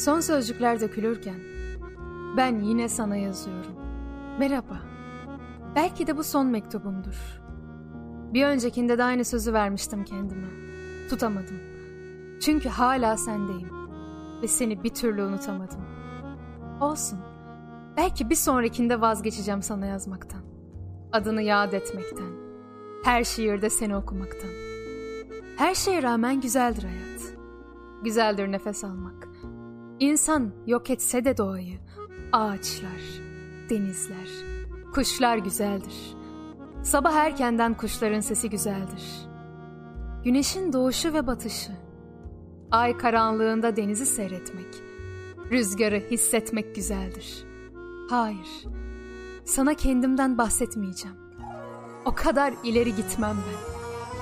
Son sözcükler dökülürken ben yine sana yazıyorum. Merhaba. Belki de bu son mektubumdur. Bir öncekinde de aynı sözü vermiştim kendime. Tutamadım. Çünkü hala sendeyim. Ve seni bir türlü unutamadım. Olsun. Belki bir sonrakinde vazgeçeceğim sana yazmaktan. Adını yad etmekten. Her şiirde seni okumaktan. Her şeye rağmen güzeldir hayat. Güzeldir nefes almak. İnsan yok etse de doğayı, ağaçlar, denizler, kuşlar güzeldir. Sabah erkenden kuşların sesi güzeldir. Güneşin doğuşu ve batışı, ay karanlığında denizi seyretmek, rüzgarı hissetmek güzeldir. Hayır, sana kendimden bahsetmeyeceğim. O kadar ileri gitmem ben.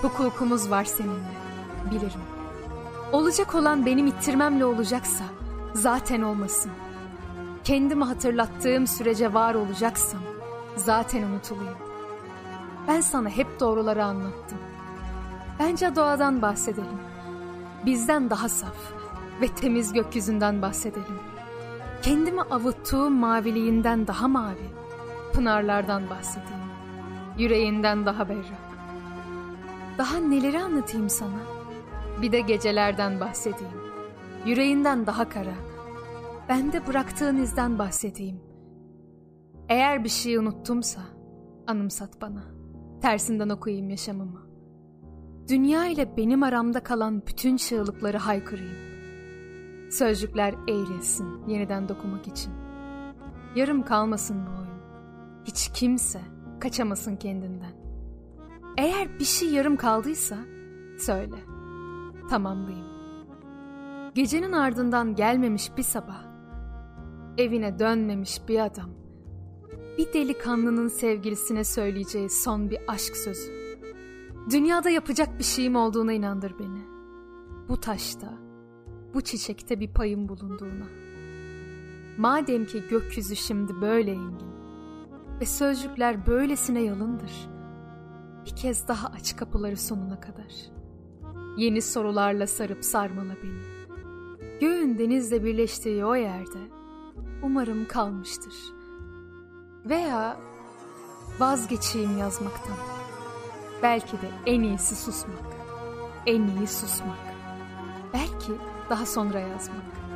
Hukukumuz var seninle, bilirim. Olacak olan benim ittirmemle olacaksa zaten olmasın. Kendimi hatırlattığım sürece var olacaksam zaten unutulayım. Ben sana hep doğruları anlattım. Bence doğadan bahsedelim. Bizden daha saf ve temiz gökyüzünden bahsedelim. Kendimi avuttuğum maviliğinden daha mavi, pınarlardan bahsedeyim. Yüreğinden daha berrak. Daha neleri anlatayım sana? Bir de gecelerden bahsedeyim. Yüreğinden daha kara. Bende bıraktığın izden bahsedeyim. Eğer bir şeyi unuttumsa anımsat bana. Tersinden okuyayım yaşamımı. Dünya ile benim aramda kalan bütün çığlıkları haykırayım. Sözcükler eğrilsin yeniden dokumak için. Yarım kalmasın bu oyun. Hiç kimse kaçamasın kendinden. Eğer bir şey yarım kaldıysa söyle. Tamamlayayım. Gecenin ardından gelmemiş bir sabah. Evine dönmemiş bir adam. Bir delikanlının sevgilisine söyleyeceği son bir aşk sözü. Dünyada yapacak bir şeyim olduğuna inandır beni. Bu taşta, bu çiçekte bir payım bulunduğuna. Madem ki gökyüzü şimdi böyle engin ve sözcükler böylesine yalındır. Bir kez daha aç kapıları sonuna kadar. Yeni sorularla sarıp sarmala beni. Göğün denizle birleştiği o yerde umarım kalmıştır. Veya vazgeçeyim yazmaktan. Belki de en iyisi susmak. En iyi susmak. Belki daha sonra yazmak.